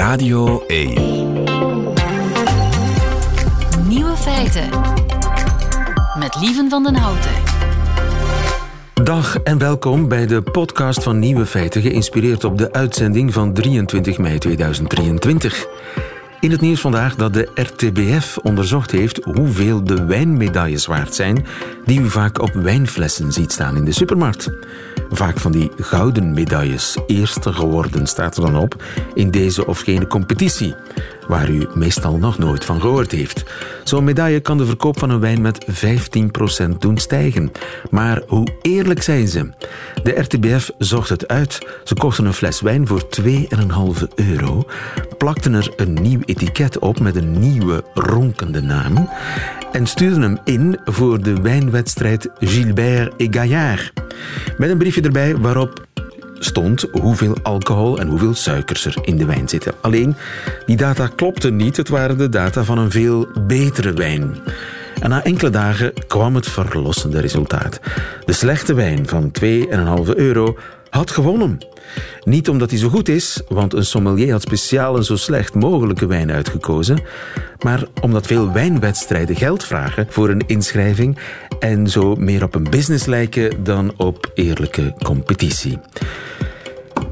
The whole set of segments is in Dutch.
Radio 1. Nieuwe feiten. Met Lieven van den Houten. Dag en welkom bij de podcast van Nieuwe Feiten, geïnspireerd op de uitzending van 23 mei 2023. In het nieuws vandaag dat de RTBF onderzocht heeft hoeveel de wijnmedailles waard zijn die u vaak op wijnflessen ziet staan in de supermarkt. Vaak van die gouden medailles. Eerste geworden staat er dan op in deze of gene competitie, waar u meestal nog nooit van gehoord heeft. Zo'n medaille kan de verkoop van een wijn met 15% doen stijgen. Maar hoe eerlijk zijn ze? De RTBF zocht het uit. Ze kochten een fles wijn voor 2,5 euro, plakten er een nieuw etiket op met een nieuwe ronkende naam en stuurden hem in voor de wijnwedstrijd Gilbert et Gaillard. Met een briefje erbij waarop stond hoeveel alcohol en hoeveel suikers er in de wijn zitten. Alleen, die data klopten niet. Het waren de data van een veel betere wijn. En na enkele dagen kwam het verlossende resultaat. De slechte wijn van 2,5 euro had gewonnen. Niet omdat hij zo goed is, want een sommelier had speciaal een zo slecht mogelijke wijn uitgekozen, maar omdat veel wijnwedstrijden geld vragen voor een inschrijving en zo meer op een business lijken dan op eerlijke competitie.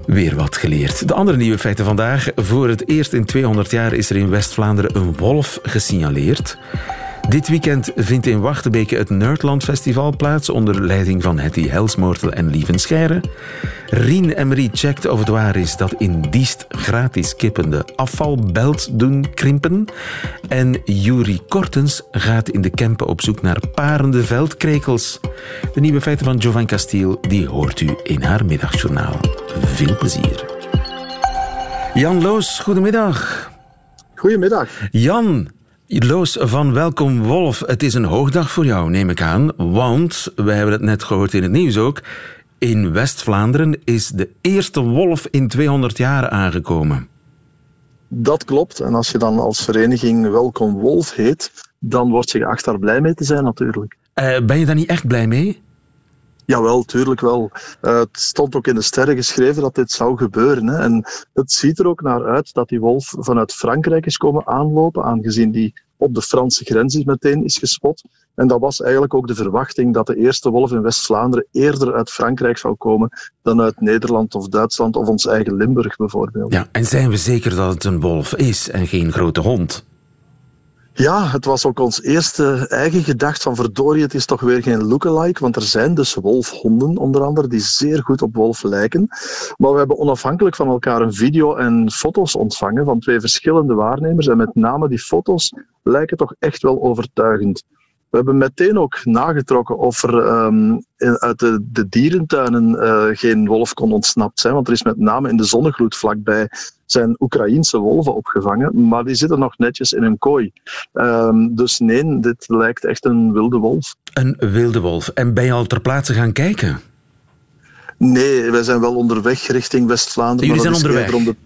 Weer wat geleerd. De andere nieuwe feiten vandaag. Voor het eerst in 200 jaar is er in West-Vlaanderen een wolf gesignaleerd. Dit weekend vindt in Wachtebeke het Nerdland Festival plaats onder leiding van Hetty Helsmoortel en Lieven Scheire. Rien Emery checkt of het waar is dat in Diest gratis kippende afvalbelt doen krimpen. En Juri Kortens gaat in de Kempen op zoek naar parende veldkrekels. De nieuwe feiten van Jovan Castiel die hoort u in haar middagjournaal. Veel plezier. Jan Loos, goedemiddag. Goedemiddag. Jan, Loos van Welkom Wolf, het is een hoogdag voor jou, neem ik aan. Want, wij hebben het net gehoord in het nieuws ook, in West-Vlaanderen is de eerste wolf in 200 jaar aangekomen. Dat klopt. En als je dan als vereniging Welkom Wolf heet, dan word je geacht daar blij mee te zijn natuurlijk. Uh, ben je daar niet echt blij mee? Jawel, tuurlijk wel. Uh, het stond ook in de sterren geschreven dat dit zou gebeuren. Hè. En het ziet er ook naar uit dat die wolf vanuit Frankrijk is komen aanlopen, aangezien die op de Franse grens is meteen is gespot. En dat was eigenlijk ook de verwachting dat de eerste wolf in West-Vlaanderen eerder uit Frankrijk zou komen dan uit Nederland of Duitsland of ons eigen Limburg bijvoorbeeld. Ja, en zijn we zeker dat het een wolf is en geen grote hond? Ja, het was ook ons eerste eigen gedacht van verdorie, het is toch weer geen lookalike, want er zijn dus wolfhonden onder andere die zeer goed op wolf lijken. Maar we hebben onafhankelijk van elkaar een video en foto's ontvangen van twee verschillende waarnemers en met name die foto's lijken toch echt wel overtuigend. We hebben meteen ook nagetrokken of er um, uit de, de dierentuinen uh, geen wolf kon ontsnapt zijn, want er is met name in de zonnegloed vlakbij zijn Oekraïense wolven opgevangen, maar die zitten nog netjes in een kooi. Um, dus nee, dit lijkt echt een wilde wolf. Een wilde wolf. En ben je al ter plaatse gaan kijken? Nee, wij zijn wel onderweg richting West-Vlaanderen. Jullie zijn onderweg? Om de...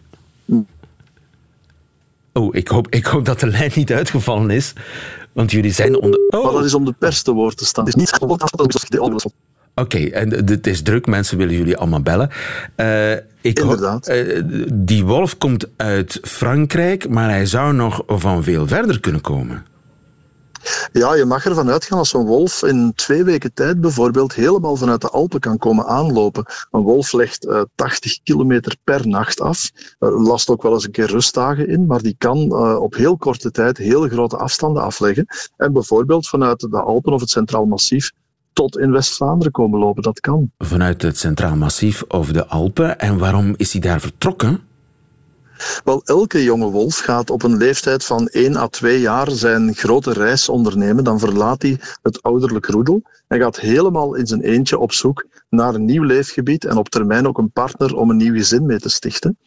Oh, ik hoop, ik hoop dat de lijn niet uitgevallen is. Want jullie zijn onder... Oh. Maar dat is om de pers te woord te staan. Het is niet dat de Oké, okay, en het is druk, mensen willen jullie allemaal bellen. Uh, ik Inderdaad. Uh, die wolf komt uit Frankrijk, maar hij zou nog van veel verder kunnen komen. Ja, je mag ervan uitgaan als een wolf in twee weken tijd bijvoorbeeld helemaal vanuit de Alpen kan komen aanlopen. Een wolf legt uh, 80 kilometer per nacht af. Er last ook wel eens een keer rustdagen in, maar die kan uh, op heel korte tijd hele grote afstanden afleggen. En bijvoorbeeld vanuit de Alpen of het Centraal Massief tot in West-Vlaanderen komen lopen. Dat kan. Vanuit het Centraal Massief of de Alpen. En waarom is hij daar vertrokken? Wel, elke jonge wolf gaat op een leeftijd van 1 à 2 jaar zijn grote reis ondernemen. Dan verlaat hij het ouderlijk roedel en gaat helemaal in zijn eentje op zoek naar een nieuw leefgebied en op termijn ook een partner om een nieuw gezin mee te stichten.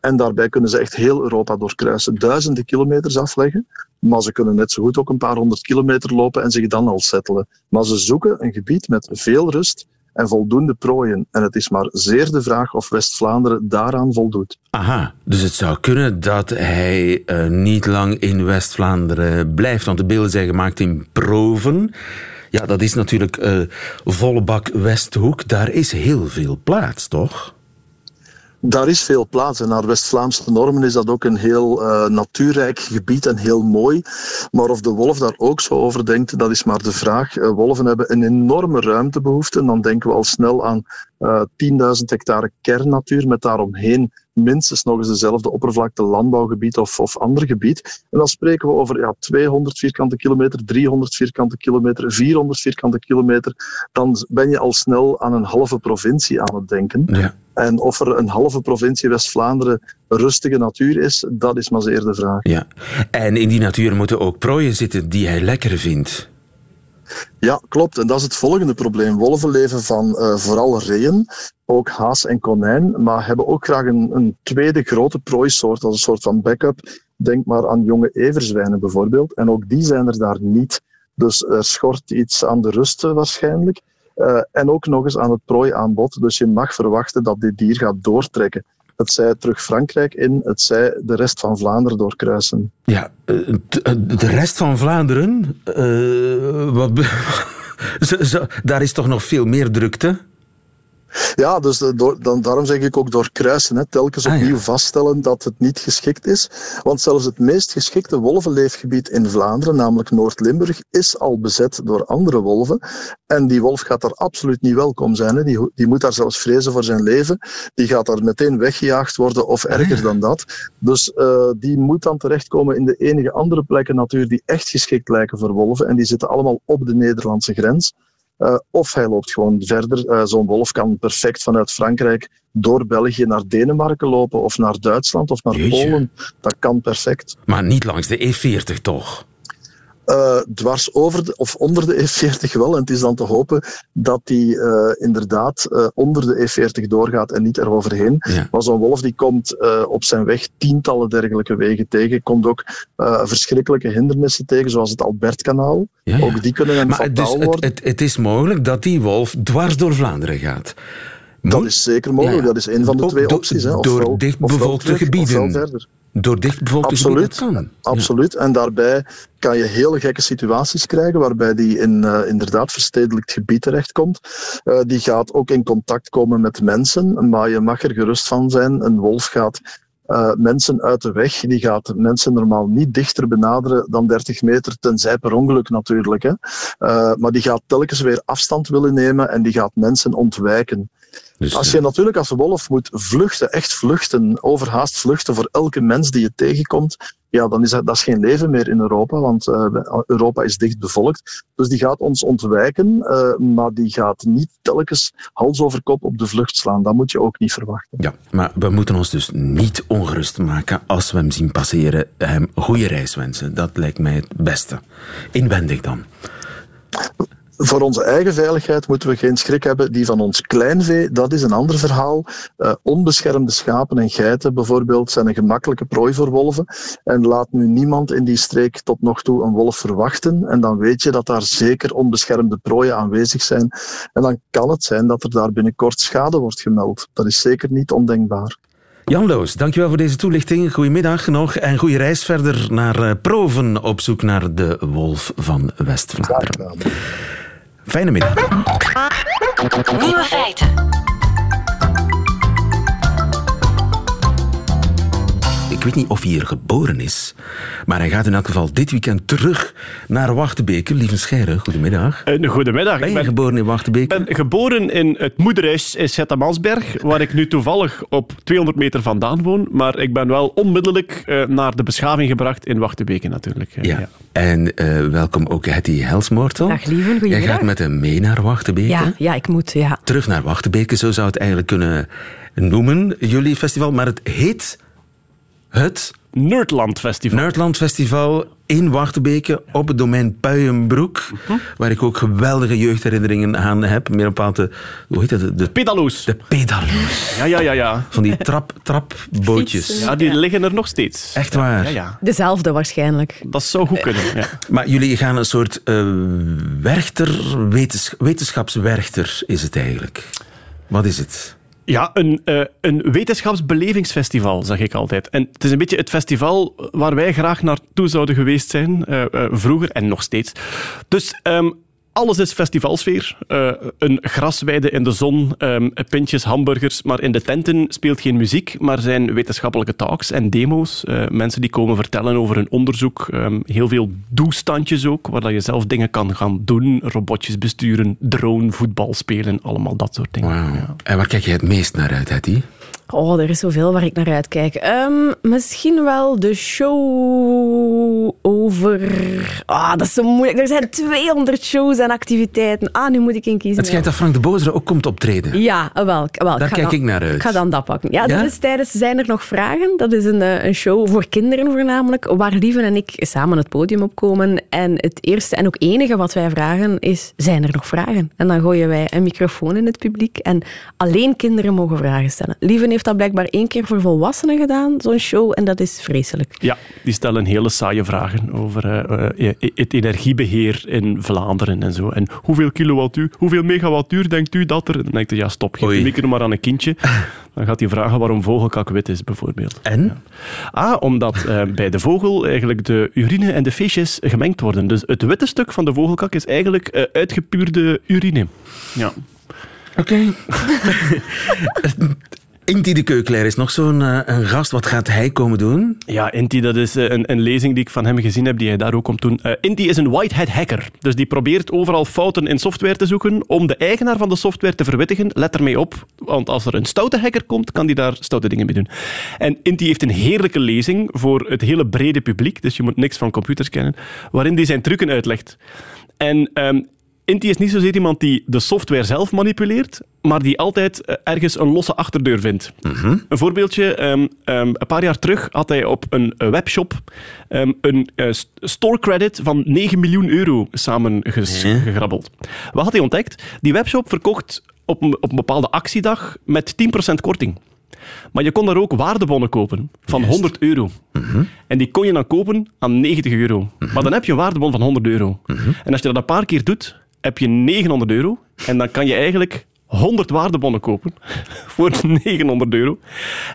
En daarbij kunnen ze echt heel Europa doorkruisen, duizenden kilometers afleggen. Maar ze kunnen net zo goed ook een paar honderd kilometer lopen en zich dan al settelen. Maar ze zoeken een gebied met veel rust en voldoende prooien. En het is maar zeer de vraag of West-Vlaanderen daaraan voldoet. Aha, dus het zou kunnen dat hij uh, niet lang in West-Vlaanderen blijft. Want de beelden zijn gemaakt in Proven. Ja, dat is natuurlijk uh, volle bak Westhoek. Daar is heel veel plaats, toch? Daar is veel plaats. En naar West-Vlaamse normen is dat ook een heel uh, natuurrijk gebied en heel mooi. Maar of de wolf daar ook zo over denkt, dat is maar de vraag. Uh, wolven hebben een enorme ruimtebehoefte. En dan denken we al snel aan uh, eh, 10.000 hectare kernnatuur met daaromheen minstens nog eens dezelfde oppervlakte landbouwgebied of, of ander gebied. En dan spreken we over ja, 200 vierkante kilometer, 300 vierkante kilometer, 400 vierkante kilometer. Dan ben je al snel aan een halve provincie aan het denken. Ja. En of er een halve provincie West-Vlaanderen rustige natuur is, dat is maar zeer de vraag. Ja. En in die natuur moeten ook prooien zitten die hij lekker vindt. Ja, klopt. En dat is het volgende probleem. Wolven leven van uh, vooral reeën, ook haas en konijn, maar hebben ook graag een, een tweede grote prooisoort als een soort van backup. Denk maar aan jonge everzwijnen bijvoorbeeld. En ook die zijn er daar niet. Dus er schort iets aan de rust waarschijnlijk. Uh, en ook nog eens aan het prooiaanbod. Dus je mag verwachten dat dit dier gaat doortrekken. Het zij terug Frankrijk in, het zij de rest van Vlaanderen doorkruisen. Ja, eh, de rest van Vlaanderen, uh, wat, daar is toch nog veel meer drukte? Ja, dus eh, door, dan, daarom zeg ik ook door kruisen. Hè, telkens ah, opnieuw vaststellen dat het niet geschikt is. Want zelfs het meest geschikte wolvenleefgebied in Vlaanderen, namelijk Noord-Limburg, is al bezet door andere wolven. En die wolf gaat daar absoluut niet welkom zijn. Hè. Die, die moet daar zelfs vrezen voor zijn leven. Die gaat daar meteen weggejaagd worden of ah, erger dan dat. Dus uh, die moet dan terechtkomen in de enige andere plekken natuur die echt geschikt lijken voor wolven. En die zitten allemaal op de Nederlandse grens. Uh, of hij loopt gewoon verder. Uh, Zo'n wolf kan perfect vanuit Frankrijk door België naar Denemarken lopen, of naar Duitsland, of naar Jeetje. Polen. Dat kan perfect. Maar niet langs de E40 toch? Uh, dwars over de, of onder de E40 wel. En het is dan te hopen dat die uh, inderdaad uh, onder de E40 doorgaat en niet eroverheen. Ja. Maar zo'n wolf die komt op zijn weg tientallen dergelijke wegen tegen. Komt ook verschrikkelijke hindernissen tegen, zoals het Albertkanaal. Ja, ja. Ook die kunnen hem maar fataal dus worden. Het, het, het, is mogelijk dat die wolf dwars door Vlaanderen gaat. Dat is zeker mogelijk. Dat is een van de twee opties. Hè. Ofwel, door dichtbevolkte gebieden. verder. Door dichtbevolkte absoluut, Absoluut. En daarbij kan je hele gekke situaties krijgen, waarbij die in uh, inderdaad verstedelijkt gebied terechtkomt. Uh, die gaat ook in contact komen met mensen, maar je mag er gerust van zijn. Een wolf gaat uh, mensen uit de weg. Die gaat mensen normaal niet dichter benaderen dan 30 meter, tenzij per ongeluk natuurlijk. Hè. Uh, maar die gaat telkens weer afstand willen nemen en die gaat mensen ontwijken. Dus, als je uh, natuurlijk als wolf moet vluchten, echt vluchten, overhaast vluchten voor elke mens die je tegenkomt, ja, dan is dat, dat is geen leven meer in Europa, want uh, Europa is dicht bevolkt. Dus die gaat ons ontwijken, uh, maar die gaat niet telkens hals over kop op de vlucht slaan. Dat moet je ook niet verwachten. Ja, maar we moeten ons dus niet ongerust maken als we hem zien passeren. Hem goede reis wensen, dat lijkt mij het beste. Inwendig dan voor onze eigen veiligheid moeten we geen schrik hebben. Die van ons kleinvee, dat is een ander verhaal. Uh, onbeschermde schapen en geiten bijvoorbeeld zijn een gemakkelijke prooi voor wolven. En laat nu niemand in die streek tot nog toe een wolf verwachten. En dan weet je dat daar zeker onbeschermde prooien aanwezig zijn. En dan kan het zijn dat er daar binnenkort schade wordt gemeld. Dat is zeker niet ondenkbaar. Jan Loos, dankjewel voor deze toelichting. Goedemiddag nog en goede reis verder naar uh, Proven op zoek naar de wolf van West-Vlaanderen. Fijne middag. Nieuwe feiten. Ik weet niet of hij hier geboren is, maar hij gaat in elk geval dit weekend terug naar Wachtebeke. Lieve Scheire, goedemiddag. Uh, goedemiddag. Ben je ben, geboren in Wachtebeke? Ik ben geboren in het moederhuis in Zettemansberg, waar ik nu toevallig op 200 meter vandaan woon. Maar ik ben wel onmiddellijk uh, naar de beschaving gebracht in Wachtebeke natuurlijk. Ja. ja. En uh, welkom ook Hetty Helsmoortel. Dag lieve, goedemiddag. Jij gaat met hem mee naar Wachtebeke. Ja, ja, ik moet, ja. Terug naar Wachtebeke, zo zou het eigenlijk kunnen noemen, jullie festival. Maar het heet het Nerdland Festival. Nerdland Festival in Wachtebeke op het domein Puienbroek. Uh. -huh. Waar ik ook geweldige jeugdherinneringen aan heb. Meer bepaald de, hoe heet dat? De pedaloos. De pedaloos. Ja, ja, ja, ja. Van die trap, trapbootjes. Ja, die liggen er nog steeds. Echt waar? Ja, ja. Dezelfde waarschijnlijk. Dat zou goed kunnen, ja. Maar jullie gaan een soort uh, werchter, wetens, wetenschapswerchter is het eigenlijk. Wat is het? Ja, een, uh, een wetenschapsbelevingsfestival, zeg ik altijd. En het is een beetje het festival waar wij graag naartoe zouden geweest zijn, uh, uh, vroeger en nog steeds. Dus um, alles is festivalsfeer. Eh, een grasweide in de zon, ehm, pintjes, hamburgers. Maar in de tenten speelt geen muziek, maar zijn wetenschappelijke talks en demo's. Eh, mensen die komen vertellen over hun onderzoek. Ehm, heel veel doestandjes ook, waar dat je zelf dingen kan gaan doen. Robotjes besturen, drone, voetbal spelen, allemaal dat soort dingen. Wauw. Ja. En waar kijk je het meest naar uit, Hetty? Oh, er is zoveel waar ik naar uitkijk. Ehm, misschien wel de show over... Ah, dat is zo moeilijk. Er zijn 200 shows en activiteiten. Ah, nu moet ik in kiezen. Het schijnt dat Frank de Bozere ook komt optreden. Ja, wel. wel Daar ga kijk dan- ik naar uit. Ik ga dan dat pakken. Ja, Ja? dat is tijdens Zijn er nog vragen? Dat is een, eh, een show voor kinderen voornamelijk, waar Lieven en ik samen het podium opkomen. En het eerste en ook enige wat wij vragen is, zijn er nog vragen? En dan gooien wij een microfoon in het publiek en alleen kinderen mogen vragen stellen. Lieven heeft dat blijkbaar één keer voor volwassenen gedaan, zo'n show, en dat is vreselijk. Ja, die stellen hele saaie vragen over eh, eh, het energiebeheer in Vlaanderen en zo. En hoeveel kilowattuur, hoeveel megawattuur denkt u dat er? Dan denkt hij, ja stop, geef Oei. de micro maar aan een kindje. Dan gaat hij vragen waarom vogelkak wit is, bijvoorbeeld. En? Ah, omdat eh, bij de vogel eigenlijk de urine en de feces gemengd worden. Dus het witte stuk van de vogelkak is eigenlijk eh, uitgepuurde urine. Ja. Oké. Inti de Keukelaar is nog zo'n eh, gast. Wat gaat hij komen doen? Ja, Inti, dat is eh, een, een lezing die ik van hem gezien heb, die hij daar ook komt doen. Eh Inti is een white hat hacker. Dus die probeert overal fouten in software te zoeken om de eigenaar van de software te verwittigen. Let ermee op, want als er een stoute hacker komt, kan die daar stoute dingen mee doen. En Inti heeft een heerlijke lezing voor het hele brede publiek, dus je moet niks van computers kennen, waarin hij zijn trucken uitlegt. En... ehm, Inti is niet zozeer iemand die de software zelf manipuleert, maar die altijd eh, ergens een losse achterdeur vindt. Een voorbeeldje. ehm, ehm, een paar jaar terug had hij op een eh, webshop ehm, een eh, st- store credit van 9 miljoen euro samengegrabbeld. Wat had hij ontdekt? Die webshop verkocht op een, op een bepaalde actiedag met 10% korting. Maar je kon daar ook waardebonnen kopen van 100 euro. En die kon je dan kopen aan 90 euro. Maar dan heb je een waardebon van 100 euro. En als je dat een paar keer doet, heb je 900 euro. En dan kan je eigenlijk 100 waardebonnen kopen voor 900 euro.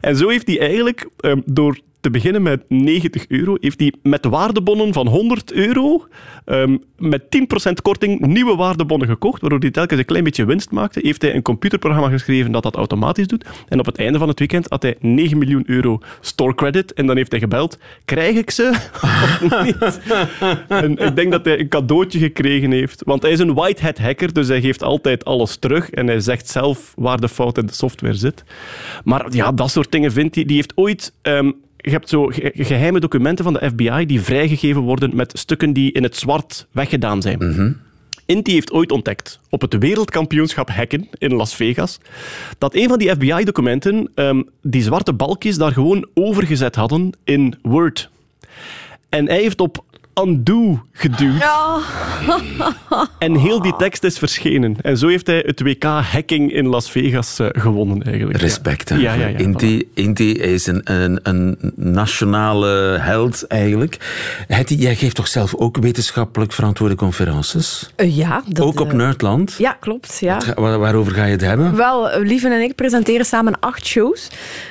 En zo heeft hij eigenlijk, ehm, door te beginnen met 90 euro, heeft hij met waardebonnen van 100 euro ehm, met 10% korting nieuwe waardebonnen gekocht, waardoor hij telkens een klein beetje winst maakte. Heeft hij een computerprogramma geschreven dat dat automatisch doet. En op het einde van het weekend had hij 9 miljoen euro store credit. En dan heeft hij gebeld, krijg ik ze of niet? En ik denk dat hij een cadeautje gekregen heeft. Want hij is een white hat hacker, dus hij geeft altijd alles terug. En hij zegt zelf waar de fout in de software zit. Maar ja, dat soort dingen vindt hij. Die heeft ooit... ehm, je hebt zo ge- geheime documenten van de FBI die vrijgegeven worden met stukken die in het zwart weggedaan zijn. Inti heeft ooit ontdekt, op het wereldkampioenschap hacken in Las Vegas, dat een van die FBI-documenten ehm, die zwarte balkjes daar gewoon overgezet hadden in Word. En hij heeft op undo geduwd. En heel die tekst is verschenen. En zo heeft hij het WK hacking in Las Vegas eh, gewonnen, eigenlijk. Respect. hè, Ja, ja, ja. Inti, Inti is een, een, een nationale held eigenlijk. Hetty, jij geeft toch zelf ook wetenschappelijk verantwoorde conferences? Eh, ja. Dat, ook op eh, Nerdland? Ja, klopt. Ja. Waar- waarover ga je het hebben? Wel, Lieven en ik presenteren samen acht shows.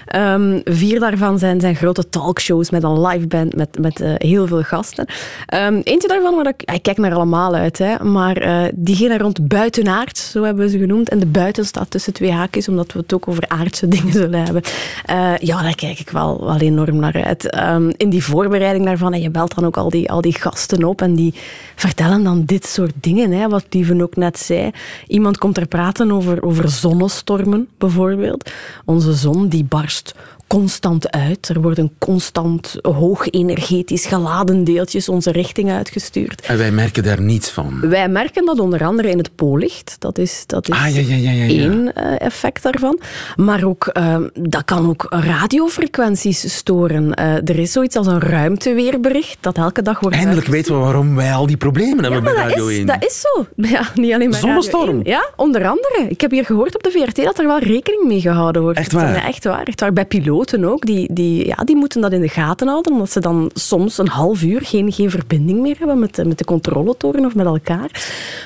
Ehm, vier daarvan zijn, zijn grote talkshows met een live band met, met eh, heel veel gasten. Ehm, eentje daarvan, waar ik, ik kijk naar allemaal uit, hè, maar eh, diegene rond buitenaard, zo hebben we ze genoemd. En de buiten staat tussen twee haakjes, omdat we het ook over aardse dingen zullen hebben. Eh, ja, daar kijk ik wel, wel enorm naar uit. Ehm, in die voorbereiding daarvan, en je belt dan ook al die, al die gasten op en die vertellen dan dit soort dingen, hè, wat Lieven ook net zei. Iemand komt er praten over, over zonnestormen, bijvoorbeeld. Onze zon die barst constant uit. Er worden constant hoog energetisch geladen deeltjes onze richting uitgestuurd. En wij merken daar niets van. Wij merken dat onder andere in het poollicht. Dat is, dat is Ah, ja, ja, ja, ja, ja. één eh, effect daarvan. Maar ook, eh, dat kan ook radiofrequenties storen. Eh, er is zoiets als een ruimteweerbericht dat elke dag wordt Eindelijk weten we waarom wij al die problemen hebben ja, bij maar dat Radio is, 1. dat is zo. Ja, niet alleen Zonnestorm. Radio 1. Ja, onder andere. Ik heb hier gehoord op de VRT dat er wel rekening mee gehouden wordt. Echt waar? Echt waar. Echt waar. Bij piloten ook. Die, die, ja, die moeten dat in de gaten houden, omdat ze dan soms een half uur geen, geen verbinding meer hebben met, met de controletoren of met elkaar.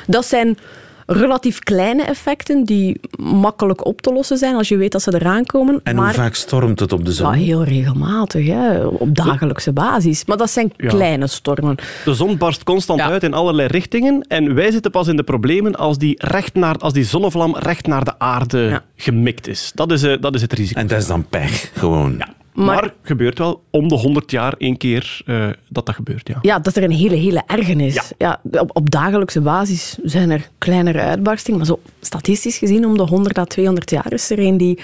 Dat zijn relatief kleine effecten die makkelijk op te lossen zijn als je weet dat ze eraan komen. En maar hoe vaak stormt het op de ja, zon? heel regelmatig, hè, op dagelijkse basis. Maar dat zijn Ja. kleine stormen. De zon barst constant Ja. uit in allerlei richtingen en wij zitten pas in de problemen als die, recht naar, als die zonnevlam recht naar de aarde Ja. gemikt is. Dat is, eh, dat is het risico. En dat is dan pech, gewoon. Maar, Maar- het gebeurt wel om de 100 jaar één keer eh, dat dat gebeurt. Ja. Ja, dat er een hele, hele erge is. Ja. Ja. op, op dagelijkse basis zijn er kleinere uitbarstingen. Maar zo statistisch gezien, om de 100 à 200 jaar is er een die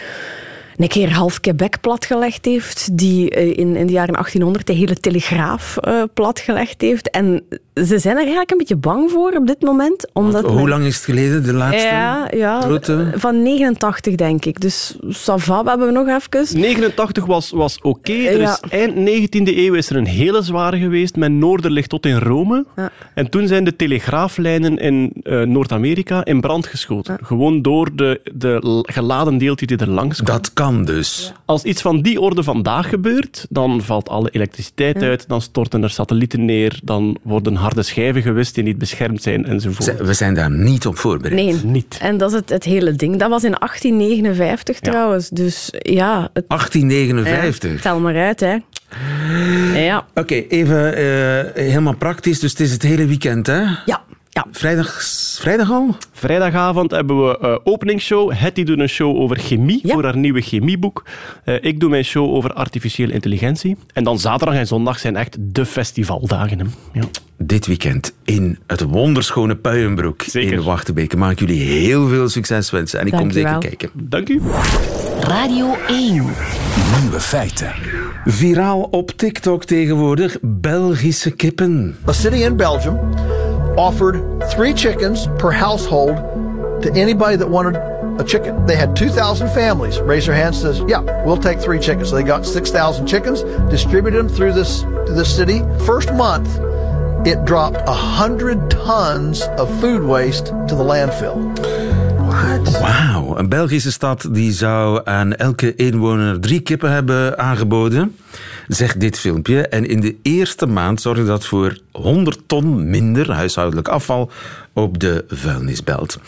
een keer half Quebec platgelegd heeft. Die eh, in, in de jaren 1800 de hele telegraaf eh, platgelegd heeft. En ze zijn er eigenlijk een beetje bang voor op dit moment. Omdat Hoe men- lang is het geleden, de laatste? Ja, ja grote? van 89 denk ik. Dus Sava hebben we nog even. 89 was, was oké. Er Ja. is Eind 19e eeuw is er een hele zware geweest met Noorderlicht tot in Rome. Ja. En toen zijn de telegraaflijnen in eh, Noord-Amerika in brand geschoten. Gewoon door de, de geladen deeltjes die er langs kwamen. Dat kan dus. Als iets van die orde vandaag gebeurt, dan valt alle elektriciteit uit, dan storten er satellieten neer, dan worden harde schijven gewist die niet beschermd zijn enzovoort. We zijn daar niet op voorbereid. Nee, Niet. En dat is het, het hele ding. Dat was in 1859 trouwens. Dus ja, het, 1859. Ja, tel maar uit, hè. Ja, Oké, even eh, helemaal praktisch. Dus het is het hele weekend, hè? ja, ja. Vrijdag, vrijdag al? Vrijdagavond hebben we eh openingsshow. Hetty doet een show over chemie Ja. voor haar nieuwe chemieboek. Eh, ik doe mijn show over artificiële intelligentie. En dan zaterdag en zondag zijn echt de festivaldagen. Hè. Ja. Dit weekend in het wonderschone Puienbroek Zeker. in Wachtenbeek. Mag ik jullie heel veel succes wensen. En ik kom Dank je zeker wel. kijken. Dank u. Radio 1. Nieuwe feiten. Viraal op TikTok tegenwoordig Belgische kippen. A city in Belgium offered three chickens per household to anybody that wanted a chicken. They had 2,000 families raise their hands says, yeah, we'll take three chickens. So they got 6,000 chickens, distributed them through this, this city. First month, it dropped 100 tons of food waste to the landfill. Wauw, een Belgische stad die zou aan elke inwoner drie kippen hebben aangeboden, zegt dit filmpje. En in de eerste maand zorgde dat voor 100 ton minder huishoudelijk afval op de vuilnisbelt.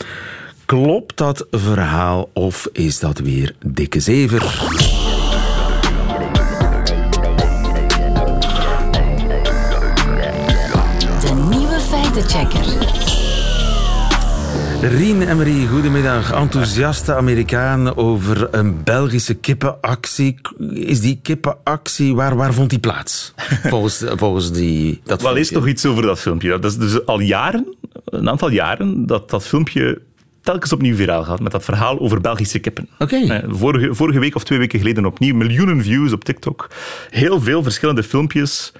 Klopt dat verhaal of is dat weer dikke zever? De nieuwe feitenchecker. Rien en Marie, goedemiddag. Enthousiaste Amerikaan over een Belgische kippenactie. Is die kippenactie, waar, waar vond die plaats? Volgens, volgens die, dat Wel, is toch iets over dat filmpje. Dat is dus al jaren, een aantal jaren, dat dat filmpje telkens opnieuw viraal gaat met dat verhaal over Belgische kippen. Eh, Vorige, vorige week of twee weken geleden opnieuw miljoenen views op TikTok. Heel veel verschillende filmpjes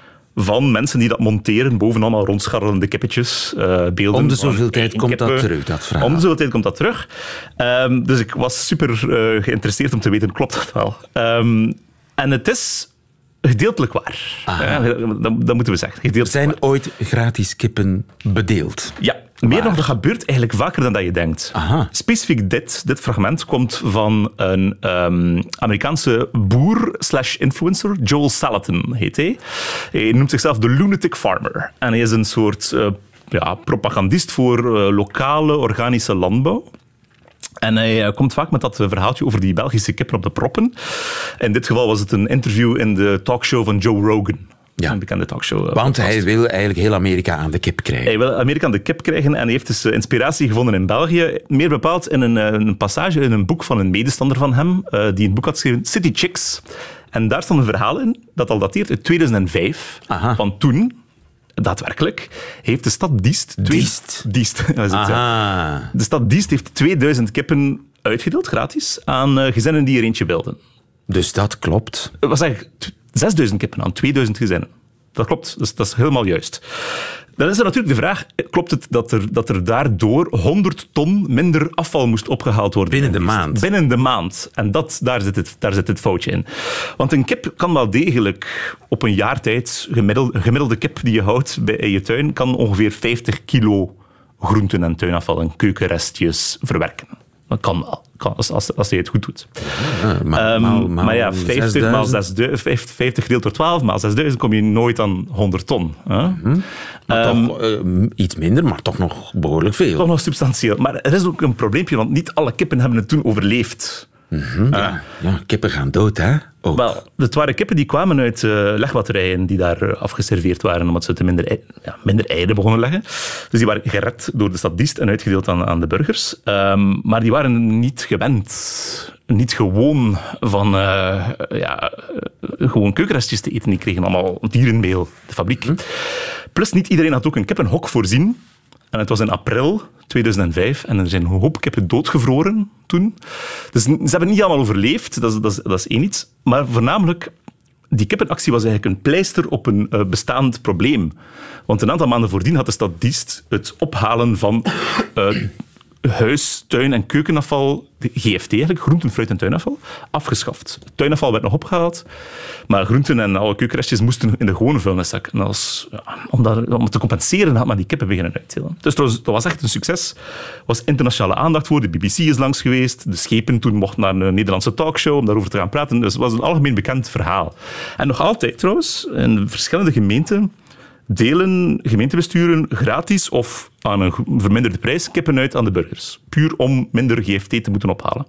van mensen die dat monteren, boven allemaal rondscharrelende kippetjes. eh, beelden Om de zoveel tijd komt dat terug, dat verhaal. Om de zoveel tijd komt dat terug. Ehm, dus ik was super eh, geïnteresseerd om te weten, klopt dat wel? Ehm, en het is gedeeltelijk waar. Ja, dat, dat moeten we zeggen. Er Gedeeltelijk zijn waar. ooit gratis kippen bedeeld. Ja, meer nog, dat gebeurt eigenlijk vaker dan dat je denkt. Aha. Specifiek dit, dit fragment komt van een ehm, Amerikaanse boer slash influencer, Joel Salatin heet hij. Hij noemt zichzelf de Lunatic Farmer. En hij is een soort eh, ja, propagandist voor eh, lokale organische landbouw. En hij eh, komt vaak met dat verhaaltje over die Belgische kippen op de proppen. In dit geval was het een interview in de talkshow van Joe Rogan. Ja. Een bekende talkshow. eh, Want hij wil eigenlijk heel Amerika aan de kip krijgen. Hij wil Amerika aan de kip krijgen en hij heeft dus eh, inspiratie gevonden in België. Meer bepaald in een, eh, een passage in een boek van een medestander van hem, die een boek had geschreven, City Chicks. En daar stond een verhaal in dat al dateert uit 2005. Aha. Want toen, daadwerkelijk, heeft de stad Diest... twee- Diest? Diest, dat is het, ja. De stad Diest heeft 2000 kippen uitgedeeld, gratis, aan gezinnen die er eentje wilden. Dus dat klopt. Was eigenlijk 6000 kippen aan 2000 gezinnen. Dat klopt, dus dat is helemaal juist. Dan is er natuurlijk de vraag, klopt het dat er, dat er daardoor 100 ton minder afval moest opgehaald worden? Binnen de maand. Binnen de maand. En dat, daar, zit het, daar zit het foutje in. Want een kip kan wel degelijk op een jaar tijd, gemiddeld, een gemiddelde kip die je houdt bij, in je tuin, kan ongeveer 50 kilo groenten en tuinafval en keukenrestjes verwerken. Dat kan, kan als, als, als hij het goed doet. Ja, maar, Ehm, maal- maal maar ja, 50 maal 6000. 6000, 50 50 gedeeld door 12 maal 6000 kom je nooit aan 100 ton. Hè? Maar Ehm, toch eh, iets minder, maar toch nog behoorlijk veel. Toch nog substantieel. Maar er is ook een probleempje, want niet alle kippen hebben het toen overleefd. Ja, ja, kippen gaan dood, hè? Wel, het waren kippen die kwamen uit eh, legbatterijen die daar eh, afgeserveerd waren, omdat ze te minder, ei- ja, minder eieren begonnen leggen. Dus die waren gered door de stad Diest en uitgedeeld aan, aan de burgers. Ehm, maar die waren niet gewend, niet gewoon van eh, ja, gewoon keukenrestjes te eten. Die kregen allemaal dierenmeel, de fabriek. Plus, niet iedereen had ook een kippenhok voorzien. En het was in april 2005 en er zijn een hoop kippen doodgevroren toen. Dus ze hebben niet allemaal overleefd, dat is, dat is, één iets. Maar voornamelijk, die kippenactie was eigenlijk een pleister op een eh, bestaand probleem. Want een aantal maanden voordien had de stad Diest het ophalen van eh, huis, tuin- en keukenafval, GFT eigenlijk, groenten, fruit en tuinafval, afgeschaft. Tuinafval werd nog opgehaald, maar groenten en alle keukenrestjes moesten in de gewone vuilniszak. En als, ja, om, dat, om te compenseren had men die kippen beginnen uitdelen. Dus dat was, dat was echt een succes. Er was internationale aandacht voor. De BBC is langs geweest. De schepen toen mochten naar een Nederlandse talkshow om daarover te gaan praten. Dus het was een algemeen bekend verhaal. En nog altijd trouwens, in verschillende gemeenten delen gemeentebesturen gratis of aan een verminderde prijs kippen uit aan de burgers. Puur om minder GFT te moeten ophalen.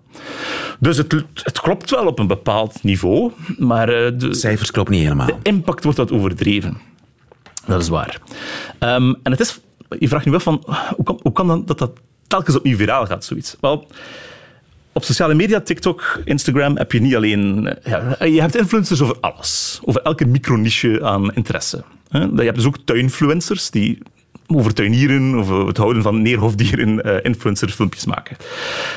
Dus het, het klopt wel op een bepaald niveau, maar eh, de Cijfers kloppen niet helemaal. impact wordt wat overdreven. Dat is waar. Ehm, en het is, je vraagt nu wel van, hoe kan, hoe kan dan dat dat telkens opnieuw viraal gaat, zoiets? Wel, op sociale media, TikTok, Instagram, heb je niet alleen... eh, Ja, je hebt influencers over alles. Over elke microniche aan interesse. Je hebt dus ook tuinfluencers die over tuinieren, over het houden van neerhofdieren, eh influencerfilmpjes maken.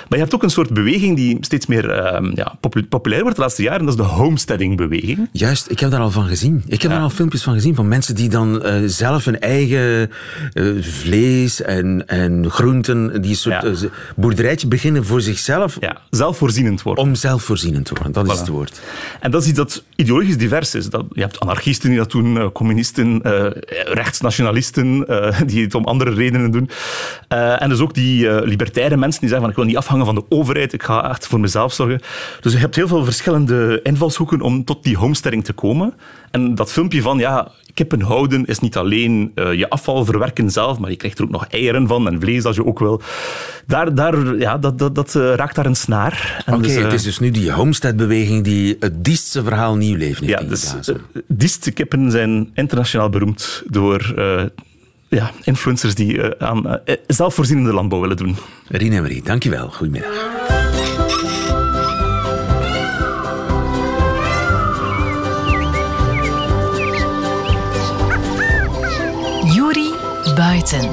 Maar je hebt ook een soort beweging die steeds meer eh, ja, popu- populair wordt de laatste jaren. Dat is de homesteading-beweging. Juist, ik heb daar al van gezien. Ik heb daar al filmpjes van gezien van mensen die dan eh, zelf hun eigen eh, vlees en, en groenten, die soort Ja. boerderijtje beginnen voor zichzelf, Ja, zelfvoorzienend worden. om zelfvoorzienend te worden. Dat is het woord. En dat is iets dat ideologisch divers is. Dat, je hebt anarchisten die dat doen, communisten, rechtsnationalisten die het om andere redenen doen. Eh, en dus ook die eh, libertaire mensen die zeggen van ik wil niet afhangen van de overheid, ik ga echt voor mezelf zorgen. Dus je hebt heel veel verschillende invalshoeken om tot die homesteading te komen. En dat filmpje van ja, kippen houden is niet alleen eh, je afval verwerken zelf, maar je krijgt er ook nog eieren van en vlees als je ook wil. Daar, daar, ja, dat, dat, dat raakt daar een snaar. Oké, dus, het is dus nu die homesteadbeweging die het Diestse verhaal nieuw leven heeft ja, dus uh, Diestkippen zijn internationaal beroemd door ja, influencers die eh, aan eh, zelfvoorzienende landbouw willen doen. Rien en Marie, dankjewel. Goedemiddag. Juri Buiten.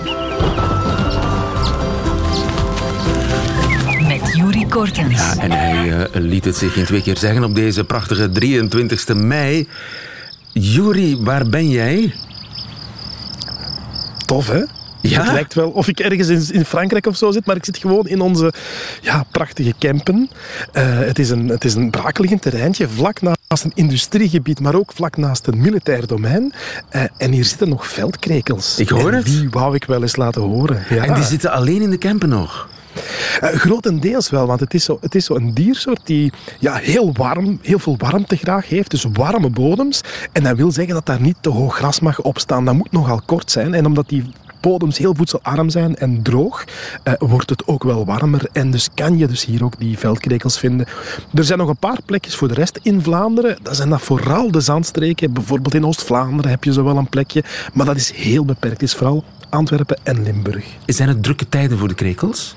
Met Juri Kortens. Ja, en hij eh, liet het zich in twee keer zeggen op deze prachtige 23e mei. Juri, waar ben jij? Tof, hè? Ja? Het lijkt wel of ik ergens in, Frankrijk of zo zit, maar ik zit gewoon in onze ja, prachtige campen. Eh, het, is een, het is een brakeliggend terreintje, vlak naast een industriegebied, maar ook vlak naast een militair domein. Eh, en hier zitten nog veldkrekels. Ik hoor En het. Die wou ik wel eens laten horen. Ja. En die zitten alleen in de camper nog. Eh, grotendeels wel, want het is, zo, het is zo een diersoort die ja, heel warm, heel veel warmte graag heeft. Dus warme bodems. En dat wil zeggen dat daar niet te hoog gras mag opstaan. Dat moet nogal kort zijn. En omdat die bodems heel voedselarm zijn en droog, eh, wordt het ook wel warmer. En dus kan je dus hier ook die veldkrekels vinden. Er zijn nog een paar plekjes voor de rest in Vlaanderen. Dat zijn dat vooral de zandstreken. Bijvoorbeeld in Oost-Vlaanderen heb je zo wel een plekje. Maar dat is heel beperkt. Is vooral Antwerpen en Limburg. Zijn het drukke tijden voor de krekels?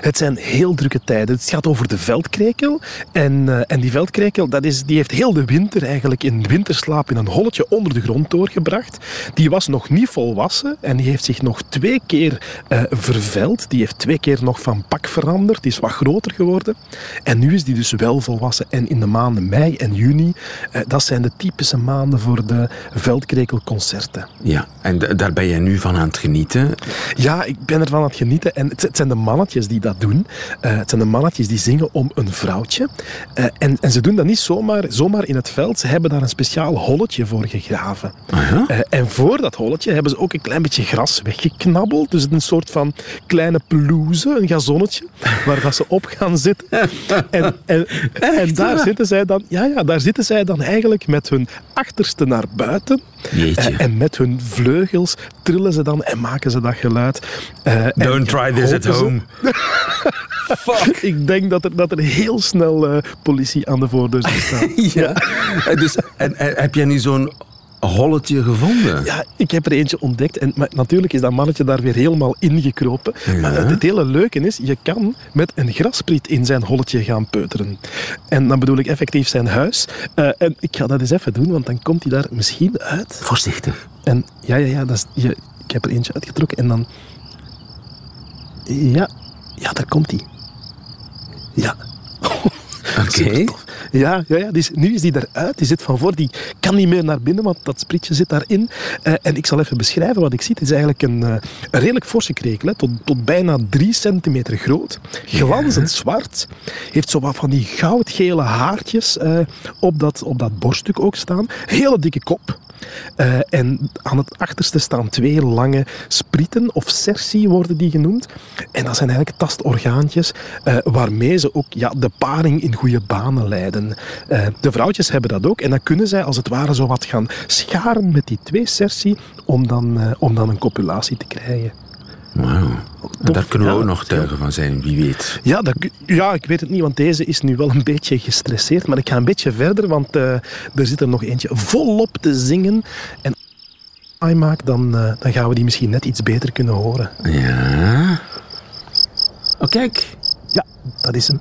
Het zijn heel drukke tijden. Het gaat over de veldkrekel. En, eh, en die veldkrekel dat is, die heeft heel de winter eigenlijk in winterslaap in een holletje onder de grond doorgebracht. Die was nog niet volwassen en die heeft zich nog twee keer eh, verveld. Die heeft twee keer nog van pak veranderd. Die is wat groter geworden. En nu is die dus wel volwassen. En in de maanden mei en juni, eh, dat zijn de typische maanden voor de veldkrekelconcerten. Ja, en daar ben jij nu van aan het genieten. Ja, ik ben ervan aan het genieten. En het, het zijn de mannetjes mannetjes die dat doen. Eh, het zijn de mannetjes die zingen om een vrouwtje. Eh, en, en ze doen dat niet zomaar, zomaar in het veld. Ze hebben daar een speciaal holletje voor gegraven. Eh, en voor dat holletje hebben ze ook een klein beetje gras weggeknabbeld. Dus een soort van kleine pelouse, een gazonnetje, waar dat ze op gaan zitten. En, en, en daar, zitten zij dan, ja, ja, daar zitten zij dan eigenlijk met hun achterste naar buiten. Jeetje. Eh, en met hun vleugels trillen ze dan en maken ze dat geluid. Eh, Don't try this at home. Fuck. Ik denk dat er, dat er heel snel eh, politie aan de voordeur zal staan. Ja. Eh, Dus, en, en heb jij nu zo'n holletje gevonden? Ja, ik heb er eentje ontdekt. En maar natuurlijk is dat mannetje daar weer helemaal ingekropen. Maar het, het hele leuke is, je kan met een graspriet in zijn holletje gaan peuteren. En dan bedoel ik effectief zijn huis. Eh, en ik ga dat eens even doen, want dan komt hij daar misschien uit. Voorzichtig. En ja, ja, ja, dat is, je, ik heb er eentje uitgetrokken en dan... Ja, ja, daar komt hij. Ja. Oké. Ja, ja, ja nu is die eruit. Die zit van voor. Die kan niet meer naar binnen, want dat sprietje zit daarin. Eh, en ik zal even beschrijven wat ik zie. Het is eigenlijk een, eh, een redelijk forse krekel. Hè, tot, tot bijna drie centimeter groot. Glanzend zwart. Heeft zo wat van die goudgele haartjes eh, op, dat, op dat borststuk ook staan. Hele dikke kop. En aan het achterste staan twee lange sprieten, of cerci worden die genoemd. En dat zijn eigenlijk tastorgaantjes waarmee ze ook ja, de paring in goede banen leiden. Eh, de vrouwtjes hebben dat ook en dan kunnen zij als het ware zo wat gaan scharen met die twee cerci om dan, eh, om dan een copulatie te krijgen. Wauw. En daar kunnen we Ja, ook nog tuigen van zijn, wie weet. Ja, dat, ja, ik weet het niet, want deze is nu wel een beetje gestresseerd. Maar ik ga een beetje verder, want eh, er zit er nog eentje volop te zingen. En als ik maak, dan, eh, dan gaan we die misschien net iets beter kunnen horen. Ja. Oh, kijk. Ja, dat is hem.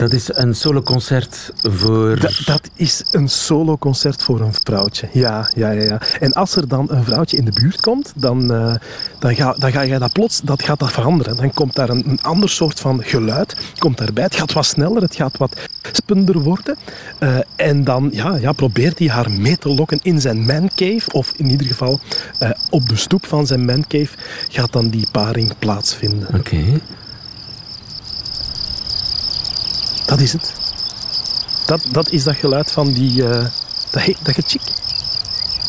Dat is een soloconcert voor... Dat, dat is een soloconcert voor een vrouwtje. Ja, ja, ja, ja. En als er dan een vrouwtje in de buurt komt, dan, eh, dan, ga, dan ga je dat plots dat gaat dat veranderen. Dan komt daar een, een ander soort van geluid komt daarbij. Het gaat wat sneller, het gaat wat spender worden. Eh, en dan ja, ja, probeert hij haar mee te lokken in zijn mancave. Of in ieder geval eh, op de stoep van zijn mancave gaat dan die paring plaatsvinden. Oké. Dat is het. Dat, dat is dat geluid van die... eh dat, dat getjik.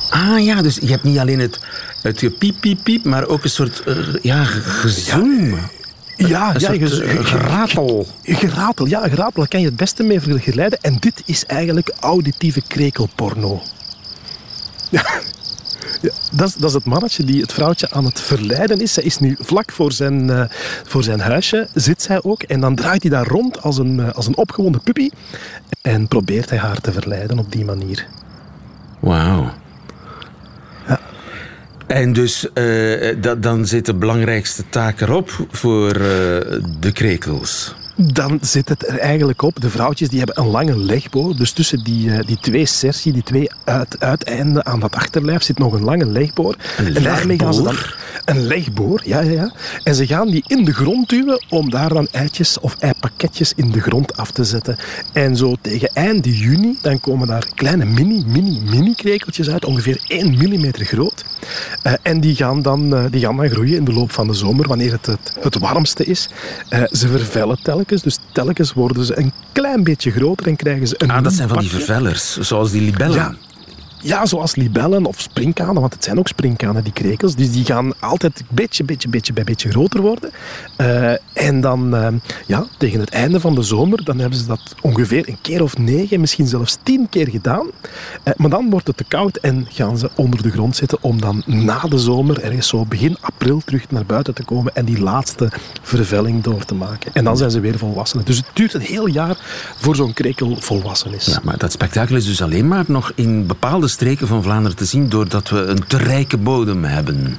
Ah ja, dus je hebt niet alleen het, het gepiep, piep, piep, maar ook een soort eh, ja, gezoem. Ja, Een ja soort, ge- eh, ge- geratel. Geratel, ja, geratel, daar kan je het beste mee vergelijken. En dit is eigenlijk auditieve krekelporno. Ja, ja, dat, is, dat is het mannetje die het vrouwtje aan het verleiden is. Zij is nu vlak voor zijn, eh, voor zijn huisje, zit zij ook. En dan draait hij daar rond als een, eh, als een opgewonden puppy. En probeert hij haar te verleiden op die manier. Wauw. En dus eh, dat, dan zit de belangrijkste taak erop voor de krekels. Dan zit het er eigenlijk op. De vrouwtjes die hebben een lange legboor. Dus tussen die, eh, die twee sersie, die twee uit, uiteinden aan dat achterlijf, zit nog een lange legboor. Een en daarmee gaan ze dan legboor? een legboor, ja, ja, ja. En ze gaan die in de grond duwen om daar dan eitjes of eipakketjes in de grond af te zetten. En zo tegen einde juni, dan komen daar kleine mini, mini, mini krekeltjes uit, ongeveer 1 millimeter groot. Eh, en die gaan, dan, eh, die gaan dan groeien in de loop van de zomer, wanneer het het, het warmste is. Ze vervellen telkens, dus telkens worden ze een klein beetje groter en krijgen ze een Ah, dat zijn van die vervellers, zoals die libellen. Ja. Ja, zoals libellen of springkanen, want het zijn ook springkanen, die krekels. Dus die gaan altijd beetje, beetje, beetje bij beetje groter worden. Eh, en dan, eh, ja, tegen het einde van de zomer, dan hebben ze dat ongeveer een keer of negen, misschien zelfs tien keer gedaan. Eh, maar dan wordt het te koud en gaan ze onder de grond zitten om dan na de zomer, ergens zo begin april, terug naar buiten te komen en die laatste vervelling door te maken. En dan zijn ze weer volwassenen. Dus het duurt een heel jaar voor zo'n krekel volwassen is. Ja, maar dat spektakel is dus alleen maar nog in bepaalde streken van Vlaanderen te zien doordat we een te rijke bodem hebben.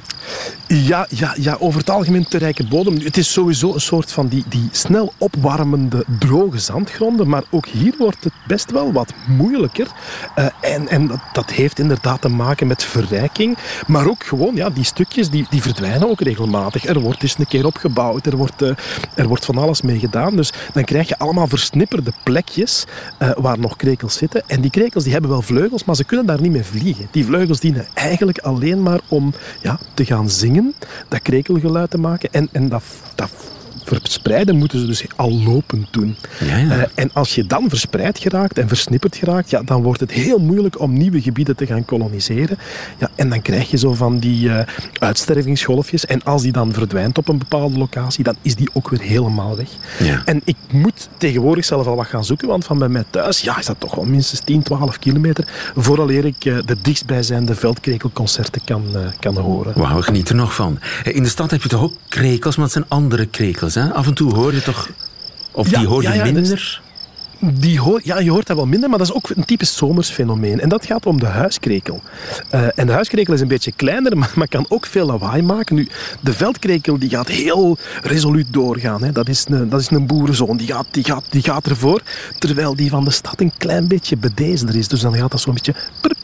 Ja, ja, ja, over het algemeen te rijke bodem. Het is sowieso een soort van die, die snel opwarmende, droge zandgronden. Maar ook hier wordt het best wel wat moeilijker. Eh, en en dat, dat heeft inderdaad te maken met verrijking. Maar ook gewoon, ja, die stukjes die, die verdwijnen ook regelmatig. Er wordt eens een keer opgebouwd. Er wordt, eh, er wordt van alles mee gedaan. Dus dan krijg je allemaal versnipperde plekjes eh, waar nog krekels zitten. En die krekels die hebben wel vleugels, maar ze kunnen daar niet mee vliegen. Die vleugels dienen eigenlijk alleen maar om ja, te gaan zingen, dat krekelgeluid te maken. En, en dat, dat verspreiden moeten ze dus al lopend doen. Ja, ja. Eh, en als je dan verspreid geraakt en versnipperd geraakt, ja, dan wordt het heel moeilijk om nieuwe gebieden te gaan koloniseren. Ja, en dan krijg je zo van die uh, uitstervingsgolfjes. En als die dan verdwijnt op een bepaalde locatie, dan is die ook weer helemaal weg. Ja. En ik moet tegenwoordig zelf al wat gaan zoeken, want van bij mij thuis ja, is dat toch wel minstens 10, 12 kilometer vooraleer ik uh, de dichtstbijzijnde veldkrekelconcerten kan, kan horen. Wauw, geniet er nog van. In de stad heb je toch ook krekels, maar het zijn andere krekels. Hè? Af en toe hoor je toch... Of Ja, die hoor je ja, ja, minder? Die hoor, ja, je hoort dat wel minder, maar dat is ook een typisch zomersfenomeen. En dat gaat om de huiskrekel. Eh, en de huiskrekel is een beetje kleiner, maar, maar kan ook veel lawaai maken. Nu, de veldkrekel die gaat heel resoluut doorgaan. Hè. Dat, is een, dat is een boerenzoon, die gaat, die, gaat, die gaat ervoor. Terwijl die van de stad een klein beetje bedeesder is. Dus dan gaat dat zo'n beetje... prp.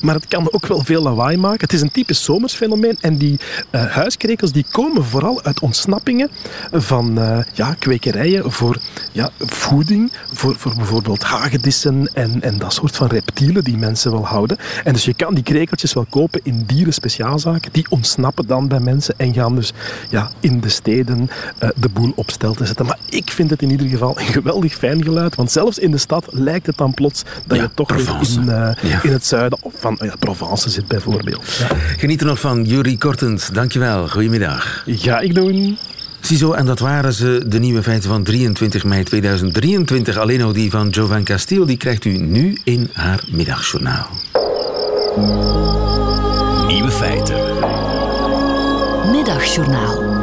Maar het kan ook wel veel lawaai maken. Het is een typisch zomersfenomeen. En die eh, huiskrekels die komen vooral uit ontsnappingen van eh, ja, kwekerijen voor ja, voeding, voor, voor bijvoorbeeld hagedissen en, en dat soort van reptielen die mensen wel houden. En dus je kan die krekeltjes wel kopen in dierenspeciaalzaken. Die ontsnappen dan bij mensen en gaan dus ja, in de steden eh, de boel op stel te zetten. Maar ik vind het in ieder geval een geweldig fijn geluid. Want zelfs in de stad lijkt het dan plots dat Ja, je toch weer Provence. in, Ja. in het zuiden of van ja, Provence zit bijvoorbeeld. Ja. Geniet er nog van, Jurie Kortens. Dankjewel. Goedemiddag. Ga ik doen. Ziezo, en dat waren ze, de nieuwe feiten van 23 mei 2023. Alleen nog die van Jovan Castillo, die krijgt u nu in haar middagjournaal. Nieuwe feiten. Middagjournaal.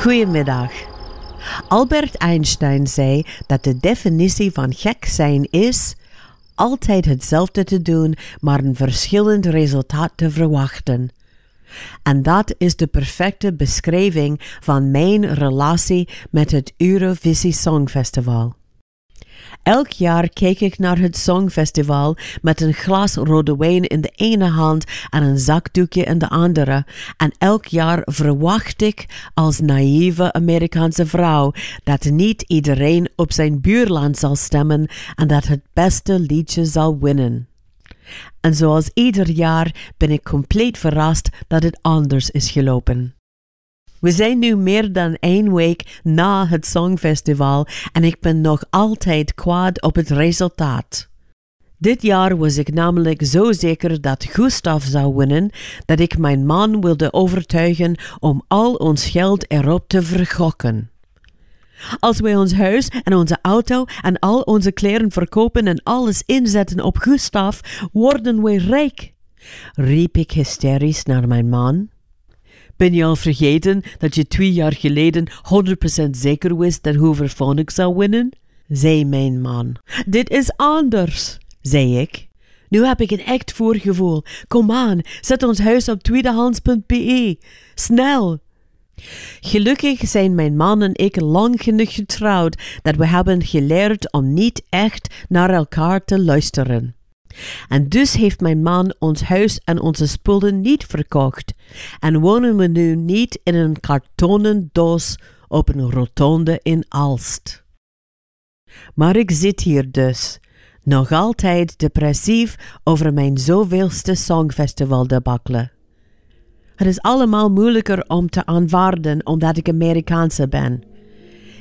Goedemiddag. Albert Einstein zei dat de definitie van gek zijn is altijd hetzelfde te doen, maar een verschillend resultaat te verwachten. En dat is de perfecte beschrijving van mijn relatie met het Eurovisie Songfestival. Elk jaar kijk ik naar het Songfestival met een glas rode wijn in de ene hand en een zakdoekje in de andere. En elk jaar verwacht ik als naïeve Amerikaanse vrouw dat niet iedereen op zijn buurland zal stemmen en dat het beste liedje zal winnen. En zoals ieder jaar ben ik compleet verrast dat het anders is gelopen. We zijn nu meer dan één week na het Songfestival en ik ben nog altijd kwaad op het resultaat. Dit jaar was ik namelijk zo zeker dat Gustav zou winnen dat ik mijn man wilde overtuigen om al ons geld erop te vergokken. Als wij ons huis en onze auto en al onze kleren verkopen en alles inzetten op Gustav, worden wij rijk, riep ik hysterisch naar mijn man. Ben je al vergeten dat je twee jaar geleden 100% zeker wist dat Hooverphonic zou winnen? zei mijn man. Dit is anders, zei ik. Nu heb ik een echt voorgevoel. Kom aan, zet ons huis op tweedehands.be. Snel! Gelukkig zijn mijn man en ik lang genoeg getrouwd dat we hebben geleerd om niet echt naar elkaar te luisteren. En dus heeft mijn man ons huis en onze spullen niet verkocht en wonen we nu niet in een kartonnen doos op een rotonde in Alst. Maar ik zit hier dus, nog altijd depressief over mijn zoveelste songfestival debakkelen. Het is allemaal moeilijker om te aanvaarden omdat ik Amerikaanse ben.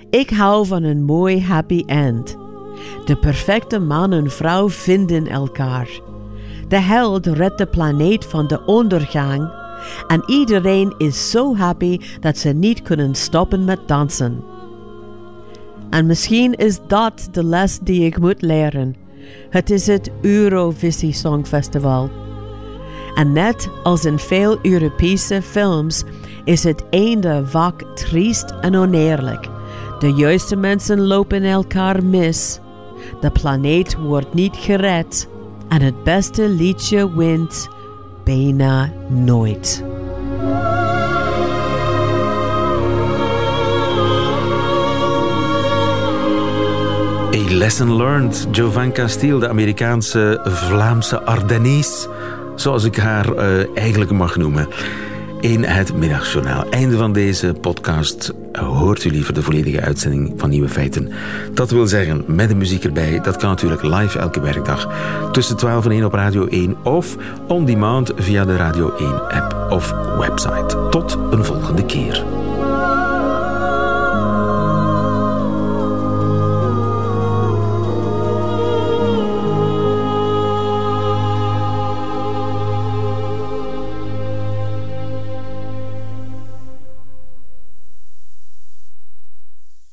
Ik hou van een mooi happy end. De perfecte man en vrouw vinden elkaar. De held redt de planeet van de ondergang en iedereen is zo happy dat ze niet kunnen stoppen met dansen. En misschien is dat de les die ik moet leren. Het is het Eurovisie Songfestival. En net als in veel Europese films is het einde vaak triest en oneerlijk. De juiste mensen lopen elkaar mis. De planeet wordt niet gered. En het beste liedje wint bijna nooit. A lesson learned. Jovan Castile, de Amerikaanse Vlaamse Ardennes, zoals ik haar eh, eigenlijk mag noemen. In het middagjournaal. Einde van deze podcast. hoort u liever de volledige uitzending van Nieuwe Feiten. Dat wil zeggen, met de muziek erbij. Dat kan natuurlijk live elke werkdag. Tussen 12 en 1 op Radio 1 of on demand via de Radio 1 app of website. Tot een volgende keer.